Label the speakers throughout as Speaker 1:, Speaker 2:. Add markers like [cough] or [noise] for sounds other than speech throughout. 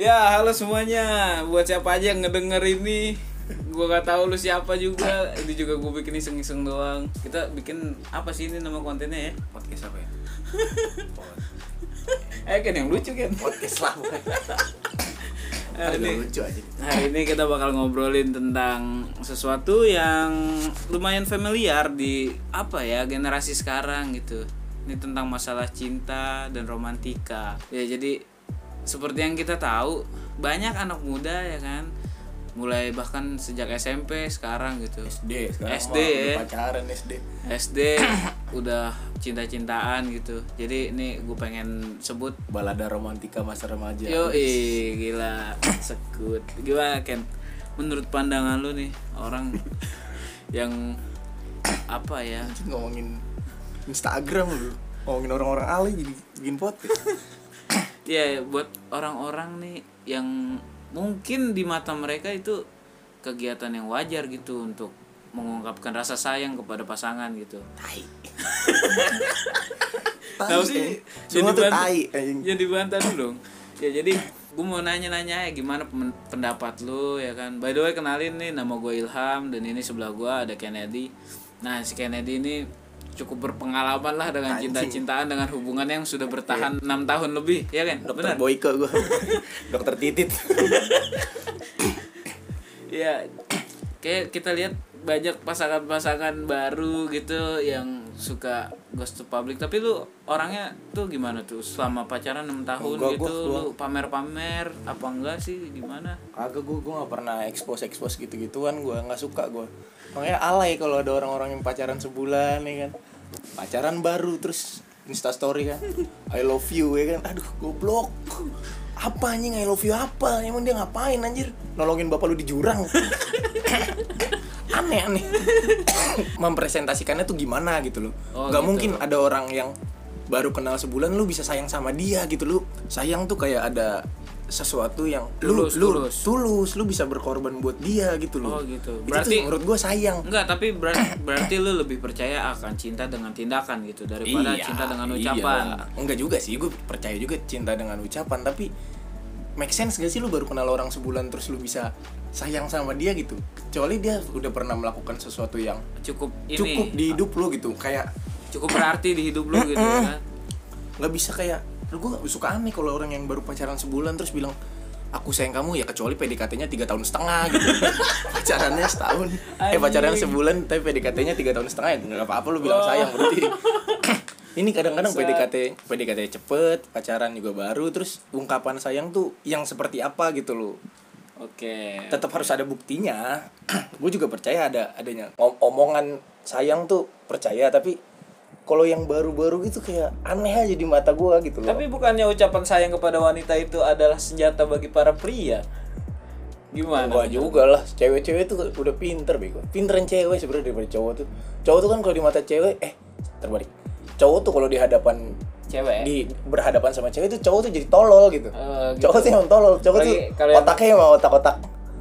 Speaker 1: Ya, halo semuanya. Buat siapa aja yang ngedenger ini, gua gak tahu lu siapa juga. Ini juga gue bikin iseng-iseng doang. Kita bikin apa sih ini nama kontennya ya?
Speaker 2: Podcast apa ya?
Speaker 1: Eh kan yang lucu kan.
Speaker 2: Podcast lah.
Speaker 1: Hari ini,
Speaker 2: lucu aja.
Speaker 1: hari ini kita bakal ngobrolin tentang sesuatu yang lumayan familiar di apa ya generasi sekarang gitu. Ini tentang masalah cinta dan romantika. Ya jadi seperti yang kita tahu banyak anak muda ya kan mulai bahkan sejak SMP sekarang gitu
Speaker 2: SD sekarang
Speaker 1: SD ya.
Speaker 2: pacaran SD.
Speaker 1: SD [coughs] udah cinta-cintaan gitu jadi ini gue pengen sebut
Speaker 2: Balada romantika masa remaja.
Speaker 1: yo gila [coughs] sekut gimana Ken menurut pandangan lu nih orang [coughs] yang apa ya
Speaker 2: ngomongin Instagram lu. Ngomongin orang-orang alay jadi bikin podcast. [laughs]
Speaker 1: ya buat orang-orang nih yang mungkin di mata mereka itu kegiatan yang wajar gitu untuk mengungkapkan rasa sayang kepada pasangan gitu.
Speaker 2: Tai. [laughs]
Speaker 1: Tahu sih
Speaker 2: Semua tuh tai
Speaker 1: jadi bantah dulu dong. Ya jadi gue mau nanya-nanya ya gimana pendapat lu ya kan? By the way kenalin nih nama gue Ilham dan ini sebelah gue ada Kennedy. Nah si Kennedy ini cukup berpengalaman lah dengan cinta-cintaan dengan hubungan yang sudah bertahan enam tahun lebih ya kan?
Speaker 2: Dokter
Speaker 1: benar.
Speaker 2: Boyke gua. [laughs] Dokter Titit.
Speaker 1: ya kayak kita lihat banyak pasangan-pasangan baru gitu yang suka ghost to public. Tapi lu orangnya tuh gimana tuh? Selama pacaran 6 tahun
Speaker 2: Enggak,
Speaker 1: gitu
Speaker 2: gua- gua-
Speaker 1: lu pamer-pamer apa enggak sih? Gimana?
Speaker 2: Kagak gua gua gak pernah expose expose gitu gituan gua. Nggak suka gua. Makanya alay kalau ada orang-orang yang pacaran sebulan ya kan. Pacaran baru terus Insta story kan. I love you ya kan. Aduh, goblok. Apa anjing I love you apa? Emang dia ngapain anjir? Nolongin bapak lu di jurang. [laughs] aneh aneh. Mempresentasikannya tuh gimana gitu loh.
Speaker 1: Oh,
Speaker 2: Gak
Speaker 1: gitu.
Speaker 2: mungkin ada orang yang baru kenal sebulan lu bisa sayang sama dia gitu lu. Sayang tuh kayak ada sesuatu yang
Speaker 1: Tulus,
Speaker 2: lu, lu
Speaker 1: tulus.
Speaker 2: tulus lu bisa berkorban buat dia gitu loh
Speaker 1: Oh, gitu.
Speaker 2: Itu
Speaker 1: Berarti-
Speaker 2: tuh menurut gue sayang
Speaker 1: enggak tapi ber- berarti lu lebih percaya akan cinta dengan tindakan gitu daripada cinta dengan ucapan
Speaker 2: iya. enggak juga sih gue percaya juga cinta dengan ucapan tapi make sense gak sih lu baru kenal orang sebulan terus lu bisa sayang sama dia gitu kecuali dia udah pernah melakukan sesuatu yang
Speaker 1: cukup ini
Speaker 2: cukup di hidup lu gitu kayak
Speaker 1: cukup berarti di hidup lu gitu ya kan [clears throat]
Speaker 2: nggak bisa kayak lu gue suka aneh kalau orang yang baru pacaran sebulan terus bilang aku sayang kamu ya kecuali PDKT-nya tiga tahun setengah gitu. [laughs] Pacarannya setahun. Eh pacaran sebulan tapi PDKT-nya tiga tahun setengah ya nggak apa-apa lu bilang
Speaker 1: Oh.
Speaker 2: sayang berarti. [laughs] Ini kadang-kadang. PDKT PDKT cepet pacaran juga baru terus ungkapan sayang tuh yang seperti apa gitu loh.
Speaker 1: Oke.
Speaker 2: Tetap harus ada buktinya. [clears throat] Gue juga percaya ada adanya Om- omongan sayang tuh percaya tapi kalau yang baru-baru gitu kayak aneh aja di mata gue gitu loh
Speaker 1: Tapi bukannya ucapan sayang kepada wanita itu adalah senjata bagi para pria? Gimana?
Speaker 2: Enggak juga lah, cewek-cewek tuh udah pinter bego. Pinteran cewek sebenarnya daripada cowok tuh. Cowok tuh kan kalau di mata cewek, eh terbalik. Cowok tuh kalau di hadapan
Speaker 1: Cewek.
Speaker 2: di berhadapan sama cewek tuh cowok tuh jadi tolol gitu.
Speaker 1: Oh, gitu.
Speaker 2: Cowok tuh emang tolol. Cowok
Speaker 1: Apalagi
Speaker 2: tuh
Speaker 1: yang-
Speaker 2: otaknya emang otak-otak.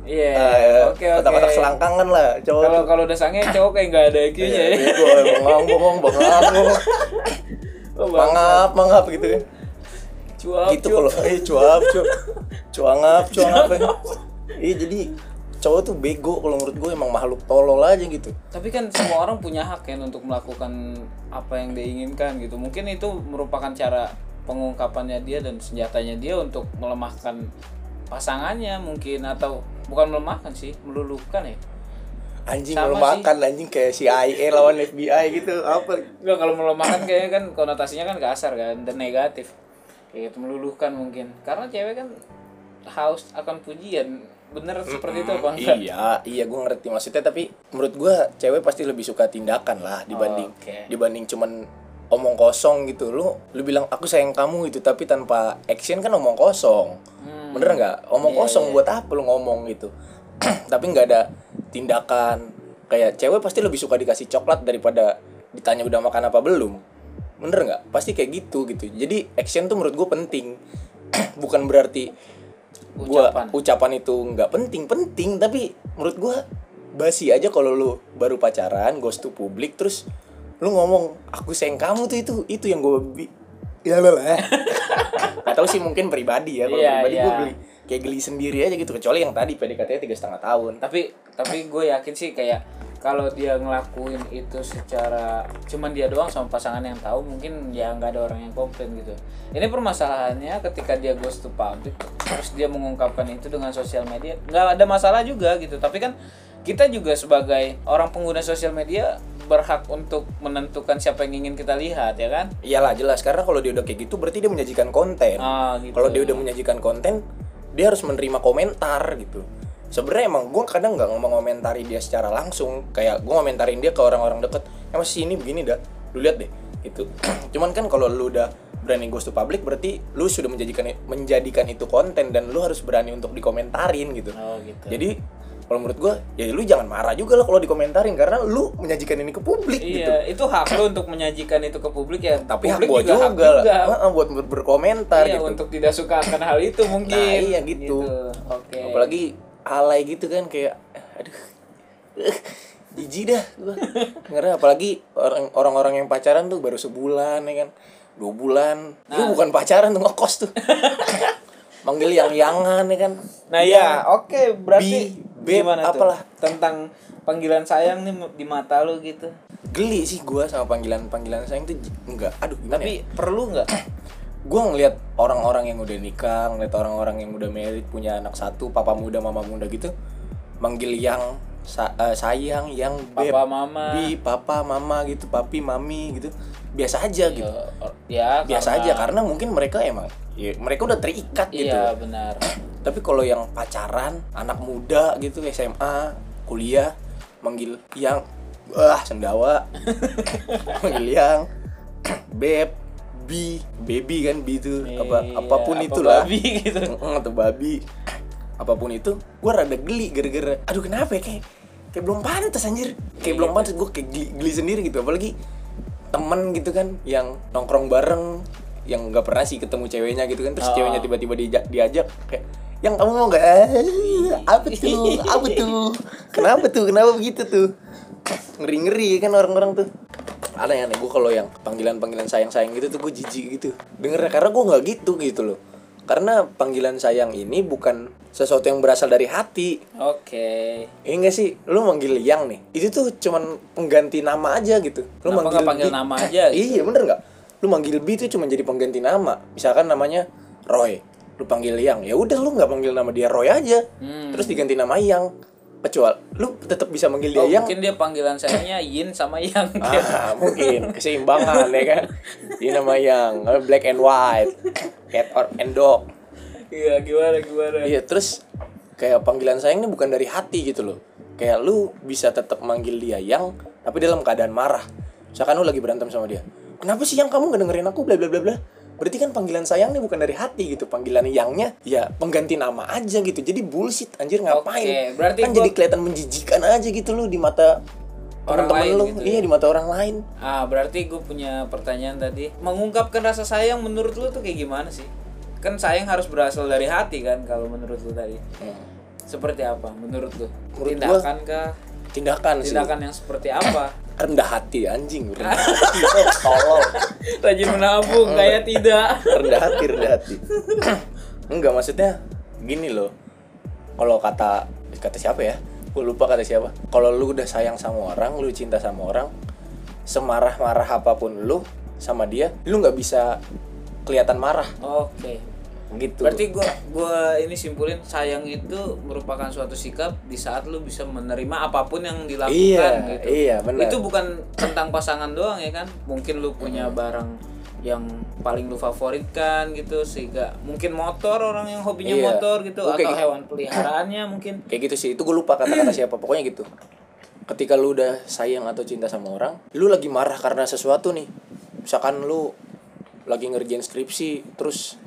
Speaker 1: Iya.
Speaker 2: eh,
Speaker 1: Oke oke.
Speaker 2: Otak-otak selangkangan lah. Cowok
Speaker 1: Kalau kalau udah sange cowok kayak nggak ada IQ-nya ya.
Speaker 2: Iya, bego, bengong, bengong, bengong. Mangap, mangap gitu kan.
Speaker 1: Cuap,
Speaker 2: gitu kalau eh cuap cuap cuangap [laughs] cuangap ya. iya jadi cowok tuh bego kalau menurut gue emang makhluk tolol aja gitu
Speaker 1: Tapi kan semua orang punya hak kan untuk melakukan apa yang dia inginkan gitu. Mungkin itu merupakan cara pengungkapannya dia dan senjatanya dia untuk melemahkan pasangannya mungkin atau bukan melemahkan sih, meluluhkan ya.
Speaker 2: anjing
Speaker 1: Sama
Speaker 2: melemahkan anjing kayak CIA lawan FBI gitu apa
Speaker 1: Enggak kalau melemahkan kayaknya kan konotasinya kan kasar kan dan negatif. Kayak gitu meluluhkan mungkin. Karena cewek kan haus akan pujian. Bener seperti itu apa enggak?
Speaker 2: iya iya gue ngerti maksudnya tapi menurut gue cewek pasti lebih suka tindakan lah dibanding
Speaker 1: Oke.
Speaker 2: dibanding cuman omong kosong gitu lu lu bilang aku sayang kamu itu tapi tanpa action kan omong kosong
Speaker 1: Hmm.
Speaker 2: Bener nggak? Omong
Speaker 1: Iya,
Speaker 2: kosong
Speaker 1: iya.
Speaker 2: buat apa lu ngomong gitu? [clears throat] Tapi nggak ada tindakan. Kayak cewek pasti lebih suka dikasih coklat daripada ditanya udah makan apa belum. Bener nggak? Pasti kayak gitu gitu. Jadi action tuh menurut gue penting. [clears throat] Bukan berarti gua
Speaker 1: Ucapan.
Speaker 2: ucapan itu nggak penting. Penting tapi menurut gua basi aja kalau lu baru pacaran ghost to publik terus lu ngomong aku sayang kamu tuh itu itu yang gue ya lah lah [laughs] nggak tahu sih mungkin pribadi ya kalau
Speaker 1: Iya,
Speaker 2: pribadi
Speaker 1: iya.
Speaker 2: gue beli. Kayak geli sendiri aja gitu kecuali yang tadi PDKT tiga setengah tahun.
Speaker 1: Tapi tapi gue yakin sih kayak kalau dia ngelakuin itu secara cuman dia doang sama pasangan yang tahu mungkin ya nggak ada orang yang komplain gitu. Ini permasalahannya ketika dia goes to public terus dia mengungkapkan itu dengan sosial media nggak ada masalah juga gitu. Tapi kan kita juga sebagai orang pengguna sosial media berhak untuk menentukan siapa yang ingin kita lihat ya kan?
Speaker 2: Iyalah jelas. Karena kalau dia udah kayak gitu berarti dia menyajikan konten.
Speaker 1: Ah gitu.
Speaker 2: Kalau dia udah menyajikan konten dia harus menerima komentar gitu. Sebenarnya emang gue kadang nggak ngomong komentari dia secara langsung. Kayak gue ngomentarin dia ke orang-orang deket emang sih ini begini dah lu lihat deh gitu. [clears throat] Cuman kan kalau lu udah berani goes to public berarti lu sudah menjadikan menjadikan itu konten dan lu harus berani untuk dikomentarin gitu.
Speaker 1: Oh gitu.
Speaker 2: Jadi kalau menurut gue ya lu jangan marah juga lah kalau dikomentarin karena lu menyajikan ini ke publik gitu
Speaker 1: Iya, itu hak lo untuk menyajikan itu ke publik ya.
Speaker 2: tapi hak
Speaker 1: publik
Speaker 2: gue juga,
Speaker 1: hak juga.
Speaker 2: lah Heeh, buat ber- berkomentar
Speaker 1: iya,
Speaker 2: gitu
Speaker 1: untuk tidak suka akan hal itu mungkin.
Speaker 2: Nah, iya gitu.
Speaker 1: Oke.
Speaker 2: apalagi alay gitu kan kayak aduh jijik dah gua karena apalagi orang orang-orang yang pacaran tuh baru sebulan ya kan dua bulan itu
Speaker 1: Nah.
Speaker 2: bukan pacaran tuh ngekos tuh [laughs] manggil yang yangan ya kan
Speaker 1: Nah, ya, oke, berarti
Speaker 2: Bi, beb,
Speaker 1: gimana tuh?
Speaker 2: apalah.
Speaker 1: Tentang panggilan sayang nih di mata lo gitu.
Speaker 2: geli sih gua sama panggilan panggilan sayang tuh enggak aduh gimana
Speaker 1: Tapi perlu nggak? [clears throat]
Speaker 2: gue ngelihat orang-orang yang udah nikah ngeliat orang-orang yang udah married punya anak satu papa muda mama muda gitu manggil yang sa- eh, sayang yang beb
Speaker 1: Papa, mama.
Speaker 2: bi papa mama gitu papi mami gitu biasa aja gitu.
Speaker 1: Ya,
Speaker 2: biasa
Speaker 1: karena-
Speaker 2: aja karena mungkin mereka emang ya, mereka udah terikat gitu.
Speaker 1: Iya, benar. [clears throat]
Speaker 2: tapi kalau yang pacaran anak muda gitu SMA kuliah manggil yang wah sendawa. [laughs] Manggil yang [clears throat] beb bi baby kan bi itu apa
Speaker 1: Iya,
Speaker 2: apa pun
Speaker 1: apa
Speaker 2: itulah.
Speaker 1: babi [laughs] gitu.
Speaker 2: Atau babi. [clears throat] Apa pun itu gue rada geli gara-gara aduh kenapa ya kayak kayak belum pantas anjir. Kayak belum pantas gue kayak geli, geli sendiri gitu. Apalagi temen gitu kan yang nongkrong bareng yang nggak pernah sih ketemu ceweknya gitu kan terus
Speaker 1: Oh.
Speaker 2: ceweknya tiba-tiba diajak, diajak kayak yang kamu mau nggak? [laughs] Apa tuh? Apa tuh? Kenapa tuh? Kenapa begitu tuh? Ngeri ngeri kan orang-orang tuh. Ada yang gue kalau yang panggilan panggilan sayang sayang gitu tuh gue jijik gitu. Dengernya karena gue nggak gitu gitu loh karena panggilan sayang ini bukan sesuatu yang berasal dari hati
Speaker 1: Oke.
Speaker 2: Iya enggak sih, lu manggil yang nih, itu tuh cuman pengganti nama aja gitu. Lu
Speaker 1: Kenapa nggak panggil
Speaker 2: Bi-
Speaker 1: nama aja [laughs] gitu?
Speaker 2: Iya bener nggak? Lu manggil B itu cuma jadi pengganti nama. Misalkan namanya Roy, lu panggil yang, ya udah lu nggak panggil nama dia Roy aja,
Speaker 1: Hmm.
Speaker 2: terus diganti nama yang. Kecuali lu tetap bisa manggil dia
Speaker 1: Oh,
Speaker 2: yang.
Speaker 1: mungkin dia panggilan sayangnya [coughs] Yin sama Yang.
Speaker 2: Ah, mungkin keseimbangan ya kan. Dia nama yang eh, black and white, cat or and dog.
Speaker 1: Iya, gimana gimana?
Speaker 2: Iya terus kayak panggilan sayang ini bukan dari hati gitu loh. Kayak lu bisa tetap manggil dia yang tapi dalam keadaan marah. Misalkan lu lagi berantem sama dia. Kenapa sih yang kamu gak dengerin aku bla bla bla bla. Berarti kan panggilan sayang ini bukan dari hati gitu. Panggilan yangnya ya pengganti nama aja gitu. Jadi bullshit anjir ngapain?
Speaker 1: Oke, berarti
Speaker 2: kan
Speaker 1: gua-
Speaker 2: jadi kelihatan menjijikan aja gitu lu di mata
Speaker 1: Orang
Speaker 2: teman-teman
Speaker 1: lain
Speaker 2: lu.
Speaker 1: gitu
Speaker 2: iya
Speaker 1: ya.
Speaker 2: di mata orang lain.
Speaker 1: Ah, berarti gue punya pertanyaan tadi. Mengungkapkan rasa sayang menurut lu tuh kayak gimana sih? Kan sayang harus berasal dari hati kan kalau menurut lu tadi. Seperti apa menurut lu?
Speaker 2: Menurut
Speaker 1: Tindakan kah?
Speaker 2: Tindakan, sih.
Speaker 1: Tindakan yang seperti apa?
Speaker 2: Rendah hati anjing. [laughs] Rendah hati. Tolol.
Speaker 1: Rajin menabung kayak tidak.
Speaker 2: rendah hati rendah hati [coughs] enggak maksudnya gini loh kalau kata kata siapa ya gue lupa kata siapa kalau lu udah sayang sama orang lu cinta sama orang semarah marah apa pun lu sama dia lu nggak bisa kelihatan marah
Speaker 1: Oke.
Speaker 2: Gitu
Speaker 1: Berarti gua gua ini simpulin sayang itu merupakan suatu sikap di saat lu bisa menerima apa pun yang dilakukan
Speaker 2: Iya,
Speaker 1: gitu.
Speaker 2: iya, benar.
Speaker 1: Itu bukan tentang pasangan doang ya kan? Mungkin lu punya barang yang paling lu favoritkan gitu sehingga mungkin motor orang yang hobinya
Speaker 2: Iya.
Speaker 1: motor gitu
Speaker 2: Oke,
Speaker 1: atau
Speaker 2: gitu.
Speaker 1: hewan peliharaannya mungkin [clears throat]
Speaker 2: kayak gitu sih itu gue lupa kata-kata siapa pokoknya gitu ketika lu udah sayang atau cinta sama orang lu lagi marah karena sesuatu nih misalkan lu lagi ngerjain skripsi terus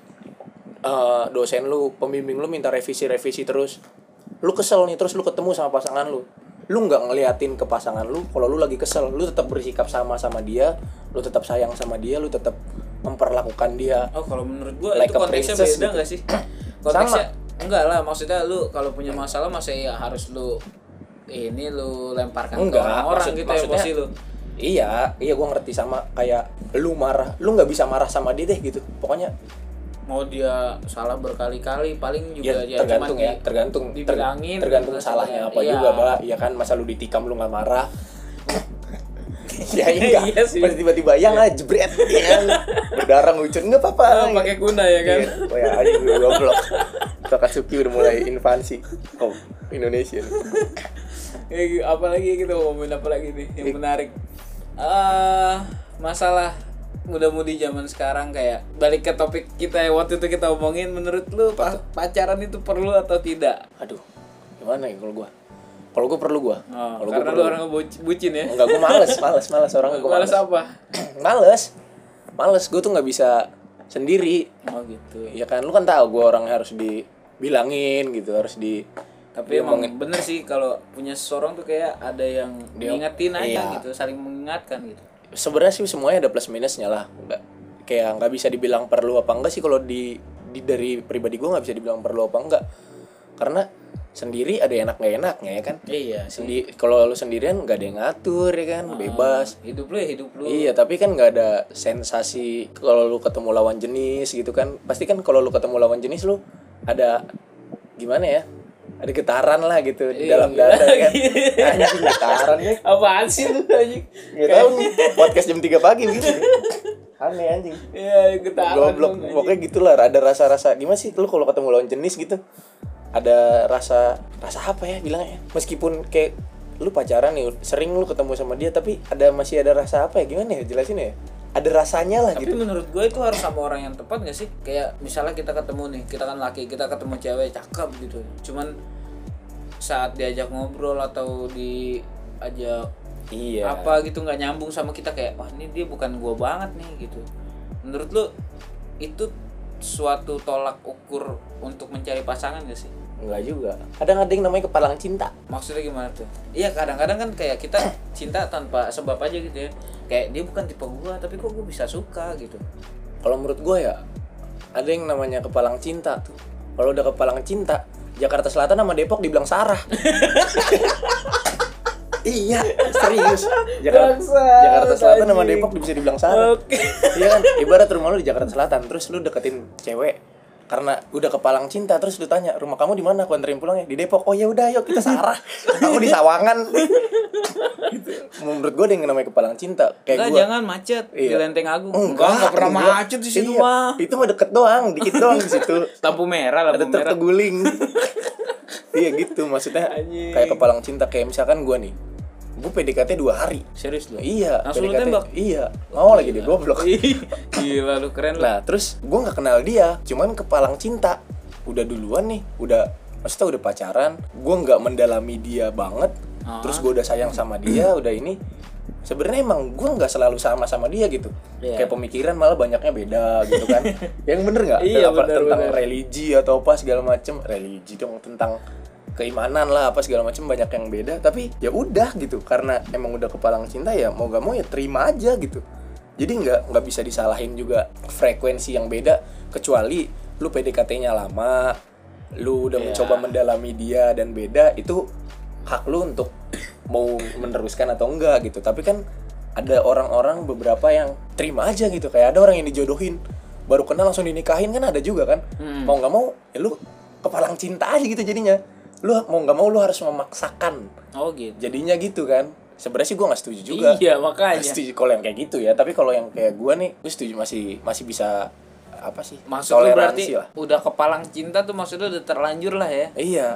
Speaker 2: eh, dosen lu pembimbing lu minta revisi revisi terus lu kesel nih terus lu ketemu sama pasangan lu lu nggak ngeliatin ke pasangan lu kalau lu lagi kesel lu tetap bersikap sama sama dia lu tetap sayang sama dia lu tetap memperlakukan dia
Speaker 1: Oh kalau menurut gua
Speaker 2: Like
Speaker 1: itu konteksnya
Speaker 2: princess
Speaker 1: beda
Speaker 2: gitu.
Speaker 1: nggak sih? [clears throat] Konteksnya enggak lah maksudnya lu kalau punya masalah masa ya harus lu ini lu lemparkan
Speaker 2: Enggak,
Speaker 1: ke orang-orang
Speaker 2: maksud-
Speaker 1: gitu
Speaker 2: maksudnya-
Speaker 1: emosi lu.
Speaker 2: Iya, iya gue ngerti sama kayak lu marah, lu nggak bisa marah sama dia deh gitu. Pokoknya
Speaker 1: mau dia salah berkali-kali paling
Speaker 2: ya,
Speaker 1: juga ya,
Speaker 2: tergantung
Speaker 1: cuman
Speaker 2: ya
Speaker 1: di-
Speaker 2: tergantung ter-
Speaker 1: dibilangin
Speaker 2: tergantung
Speaker 1: gitu,
Speaker 2: salahnya apa
Speaker 1: iya.
Speaker 2: juga mbak. Ya kan masa lu ditikam lu nggak marah? [laughs] Ya enggak
Speaker 1: Iya sih.
Speaker 2: pas tiba-tiba yang aja jebret. [laughs] Ya berdarah ngucur nggak apa-apa?
Speaker 1: Oh, pakai guna ya kan?
Speaker 2: Iya. oh ya aja gue goblok Takatsuki udah mulai invasi oh Indonesia
Speaker 1: Eh, [laughs] apa lagi gitu ngomongin apa lagi nih yang menarik? Ah masalah muda-mudi zaman sekarang kayak balik ke topik kita yang waktu itu kita omongin menurut lu pa- pacaran itu perlu atau tidak?
Speaker 2: Aduh gimana ya kalau gua? Kalau gua perlu gua.
Speaker 1: Oh,
Speaker 2: kalau gua
Speaker 1: karena
Speaker 2: perlu.
Speaker 1: lu orang bucin ya?
Speaker 2: Enggak gua males males males orang gua
Speaker 1: Males
Speaker 2: males.
Speaker 1: apa? [clears throat]
Speaker 2: Males. Males gua tuh nggak bisa sendiri.
Speaker 1: Oh gitu.
Speaker 2: Ya kan lu kan tahu gua orang harus dibilangin gitu harus di
Speaker 1: tapi emang bener sih kalau punya seseorang tuh kayak ada yang ngingetin aja
Speaker 2: iya.
Speaker 1: gitu saling mengingatkan gitu
Speaker 2: sebenarnya sih semuanya ada plus minusnya lah. Nggak kayak nggak bisa dibilang perlu apa enggak sih kalau di, di dari pribadi gue nggak bisa dibilang perlu apa enggak karena sendiri ada enak nggak enaknya ya kan?
Speaker 1: Iya
Speaker 2: sendi kalau lu sendirian nggak ada yang ngatur ya kan? Bebas.
Speaker 1: hidup lu ya hidup lu.
Speaker 2: Iya, tapi kan nggak ada sensasi kalau lu ketemu lawan jenis gitu kan. Pasti kan kalau lu ketemu lawan jenis lu ada gimana ya? Ada getaran lah gitu di dalam dada kan. [laughs] Anjing getaran nih.
Speaker 1: apaan sih lu anjing
Speaker 2: Gak tahu nih, podcast jam 3 pagi gitu. Aneh anjing.
Speaker 1: Iya, getaran
Speaker 2: Goblok.
Speaker 1: dong.
Speaker 2: Pokoknya gitulah ada rasa-rasa gimana sih lu kalau ketemu lawan jenis gitu? Ada rasa rasa apa ya bilangnya? Meskipun kayak lu pacaran nih sering lu ketemu sama dia tapi ada masih ada rasa apa ya gimana ya jelasin ya ada rasanya lah
Speaker 1: Tapi
Speaker 2: gitu
Speaker 1: menurut gue itu harus sama orang yang tepat gak sih? Kayak misalnya kita ketemu nih, kita kan laki, kita ketemu cewek cakep gitu. Cuman saat diajak ngobrol atau diajak
Speaker 2: iya
Speaker 1: apa gitu nggak nyambung sama kita kayak wah ini dia bukan gua banget nih gitu. Menurut lu itu suatu tolak ukur untuk mencari pasangan gak sih?
Speaker 2: Enggak juga. Kadang ada yang namanya kepalang cinta.
Speaker 1: Maksudnya gimana tuh? Iya kadang-kadang kan kayak kita cinta tanpa sebab aja gitu ya. Kayak dia bukan tipe gua tapi kok gua bisa suka gitu.
Speaker 2: Kalau menurut gue ya, ada yang namanya kepalang cinta tuh. Kalau udah kepalang cinta, Jakarta Selatan sama Depok dibilang Sarah. [laughs] iya, serius. Jakarta, Jakarta Selatan sama. Depok bisa dibilang Sarah. Iya kan, ibarat rumah lu di Jakarta Selatan, terus lu deketin cewek karena udah kepalang cinta terus lu tanya rumah kamu di mana aku anterin pulang ya di Depok oh ya udah yuk kita sarah [laughs] aku di Sawangan gitu. menurut gue ada yang namanya kepalang cinta kayak
Speaker 1: Enggak,
Speaker 2: gue
Speaker 1: jangan macet di
Speaker 2: Iya.
Speaker 1: Lenteng Agung.
Speaker 2: Enggak,
Speaker 1: enggak pernah
Speaker 2: enggak.
Speaker 1: macet di situ
Speaker 2: Iya,
Speaker 1: mah.
Speaker 2: Itu mah deket doang, dikit doang di situ. [laughs]
Speaker 1: Lampu merah,
Speaker 2: Ada
Speaker 1: lampu merah.
Speaker 2: terteguling. [laughs] iya gitu maksudnya
Speaker 1: Anjing.
Speaker 2: kayak kepalang cinta kayak misalkan gua nih. Gue PDKT dua hari.
Speaker 1: Serius lu?
Speaker 2: Iya,
Speaker 1: Langsung
Speaker 2: PDKT.
Speaker 1: tembak?
Speaker 2: Iya. Mau lagi dia goblok.
Speaker 1: Gila lu keren lu.
Speaker 2: Nah, terus gua nggak kenal dia, cuman kepalang cinta. Udah duluan nih, udah maksudnya udah pacaran, gua nggak mendalami dia banget.
Speaker 1: Ah.
Speaker 2: Terus gua udah sayang sama dia, [clears throat] udah ini. Sebenarnya emang gua nggak selalu sama sama dia gitu.
Speaker 1: Iya.
Speaker 2: Kayak pemikiran malah banyaknya beda gitu kan. [laughs] Yang bener nggak?
Speaker 1: Iya, bener,
Speaker 2: tentang
Speaker 1: bener.
Speaker 2: religi atau apa segala macem. Religi dong tentang keimanan lah apa segala macem banyak yang beda. Tapi ya udah gitu karena emang udah kepalang cinta ya mau gak mau ya terima aja gitu. Jadi nggak nggak bisa disalahin juga frekuensi yang beda kecuali lu PDKT-nya lama lu udah
Speaker 1: Iya.
Speaker 2: mencoba mendalami dia dan beda itu hak lu untuk mau meneruskan atau enggak gitu. Tapi kan ada orang-orang beberapa yang terima aja gitu kayak ada orang yang dijodohin baru kenal langsung dinikahin kan ada juga kan.
Speaker 1: Hmm.
Speaker 2: mau nggak mau ya lu kepalang cinta aja gitu jadinya lu mau nggak mau lu harus memaksakan
Speaker 1: Oh gitu.
Speaker 2: jadinya gitu kan sebenarnya sih gua nggak setuju juga
Speaker 1: Iya, makanya.
Speaker 2: Nggak setuju kalau yang kayak gitu ya tapi kalau yang kayak gua nih gue setuju masih masih bisa apa sih
Speaker 1: Maksud lu berarti
Speaker 2: lah
Speaker 1: udah kepalang cinta tuh maksudnya udah terlanjur lah ya.
Speaker 2: iya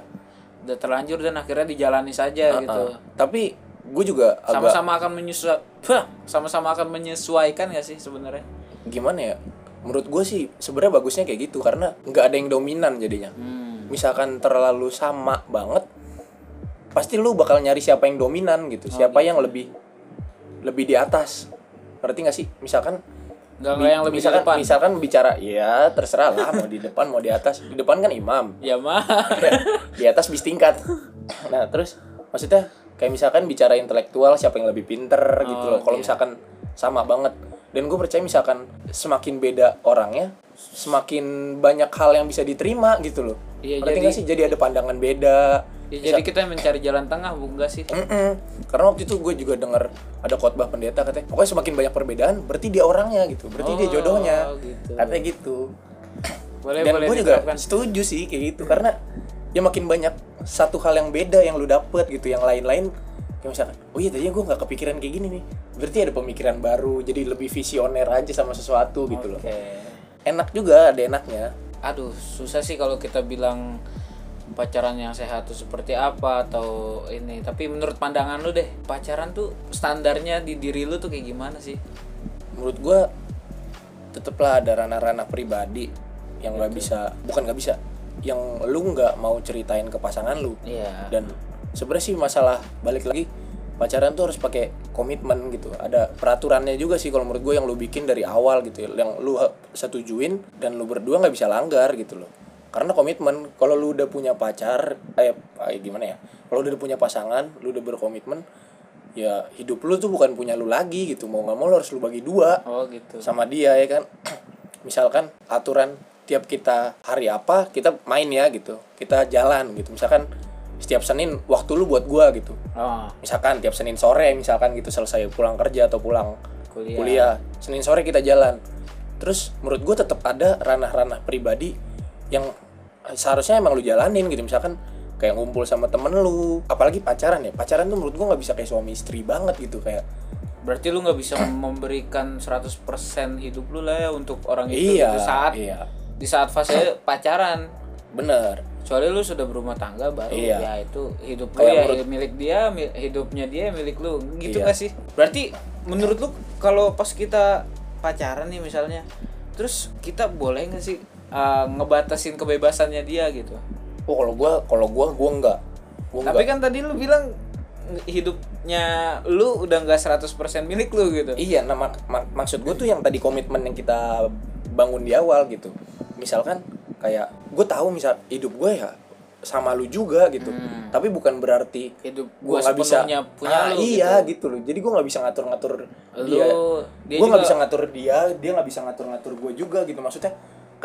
Speaker 1: Udah terlanjur dan akhirnya dijalani saja gitu.
Speaker 2: Uh-uh. tapi gue juga agak
Speaker 1: Sama-sama akan menyesuaikan sama-sama akan menyesuaikan gak sih sebenarnya?
Speaker 2: gimana ya menurut gue sih sebenarnya bagusnya kayak gitu karena nggak ada yang dominan jadinya
Speaker 1: Hmm.
Speaker 2: Misalkan terlalu sama banget pasti lu bakal nyari siapa yang dominan gitu siapa yang lebih lebih di atas. Ngerti gak sih? Misalkan
Speaker 1: Enggak
Speaker 2: bi-
Speaker 1: yang lebih
Speaker 2: misalkan,
Speaker 1: di depan.
Speaker 2: misalkan bicara ya terserah lah mau di depan mau di atas. Di depan kan imam.
Speaker 1: Ya mah.
Speaker 2: di atas bis tingkat. Nah terus maksudnya kayak misalkan bicara intelektual siapa yang lebih pinter gitu loh. Kalau
Speaker 1: oke.
Speaker 2: misalkan sama banget dan gue percaya misalkan semakin beda orangnya semakin banyak hal yang bisa diterima gitu loh
Speaker 1: Iya,
Speaker 2: Ngerti
Speaker 1: jadi-
Speaker 2: sih jadi ada pandangan beda
Speaker 1: Ya, jadi kita mencari jalan tengah, bukan enggak sih?
Speaker 2: Mm-mm. Karena waktu itu gue juga dengar ada khotbah pendeta katanya, pokoknya semakin banyak perbedaan, berarti dia orangnya gitu, berarti dia
Speaker 1: Oh,
Speaker 2: jodohnya.
Speaker 1: gitu.
Speaker 2: Katanya gitu.
Speaker 1: boleh
Speaker 2: dan
Speaker 1: boleh
Speaker 2: gue juga setuju sih kayak gitu karena ya makin banyak satu hal yang beda yang lu dapet gitu yang lain-lain kayak misalkan oh iya tadinya gue nggak kepikiran kayak gini nih. Berarti ada pemikiran baru jadi lebih visioner aja sama sesuatu gitu loh. Enak juga ada enaknya.
Speaker 1: Aduh susah sih kalau kita bilang pacaran yang sehat tuh seperti apa atau ini. Tapi menurut pandangan lu deh pacaran tuh standarnya di diri lu tuh kayak gimana sih?
Speaker 2: Menurut gue tetaplah ada ranah-ranah pribadi yang nggak bisa bukan nggak bisa yang lu nggak mau ceritain ke pasangan lu.
Speaker 1: Iya.
Speaker 2: Dan sebenarnya sih masalah balik lagi pacaran tuh harus pakai komitmen gitu. Ada peraturannya juga sih kalau menurut gue yang lu bikin dari awal gitu ya, yang lu setujuin dan lu berdua nggak bisa langgar gitu loh. Karena komitmen kalau lu udah punya pacar eh eh, gimana ya kalau udah punya pasangan lu udah berkomitmen ya hidup lu tuh bukan punya lu lagi gitu. Mau nggak mau lu harus lu bagi dua
Speaker 1: oh gitu.
Speaker 2: sama dia ya kan? [clears throat] Misalkan aturan tiap kita hari apa kita main ya gitu kita jalan gitu. Misalkan setiap Senin waktu lu buat gua gitu.
Speaker 1: Oh
Speaker 2: misalkan tiap Senin sore misalkan gitu selesai pulang kerja atau pulang
Speaker 1: kuliah,
Speaker 2: kuliah. Senin sore kita jalan. Terus menurut gua tetap ada ranah-ranah pribadi yang seharusnya emang lu jalanin gitu. Misalkan kayak ngumpul sama temen lu apalagi pacaran ya. Pacaran tuh menurut gua nggak bisa kayak suami istri banget gitu kayak
Speaker 1: berarti lu nggak bisa [clears throat] memberikan 100% hidup lu lah ya untuk orang itu
Speaker 2: iya
Speaker 1: saat
Speaker 2: iya.
Speaker 1: di saat fase pacaran.
Speaker 2: Bener
Speaker 1: soalnya lu sudah berumah tangga baru
Speaker 2: Iya.
Speaker 1: ya itu hidup lu ya
Speaker 2: menurut-
Speaker 1: milik dia hidupnya dia milik lu. Gitu
Speaker 2: Iya.
Speaker 1: gak sih? Berarti menurut lu kalau pas kita pacaran nih misalnya terus kita boleh nggak sih uh, ngebatasin kebebasannya dia gitu?
Speaker 2: Oh kalau gua kalau gua gua enggak gua
Speaker 1: tapi
Speaker 2: enggak
Speaker 1: kan tadi lu bilang hidupnya lu udah nggak 100% milik lu gitu.
Speaker 2: Iya nah mak- mak- maksud gua tuh yang tadi komitmen yang kita bangun di awal gitu. Misalkan kayak gue tahu misal hidup gue ya sama lu juga gitu
Speaker 1: Hmm.
Speaker 2: tapi bukan berarti
Speaker 1: hidup
Speaker 2: gua nggak bisa
Speaker 1: punya
Speaker 2: Ah,
Speaker 1: lu
Speaker 2: iya
Speaker 1: gitu.
Speaker 2: gitu loh jadi gue nggak bisa ngatur-ngatur
Speaker 1: lu
Speaker 2: dia
Speaker 1: dia
Speaker 2: gue nggak bisa ngatur dia dia nggak bisa ngatur-ngatur gue juga gitu maksudnya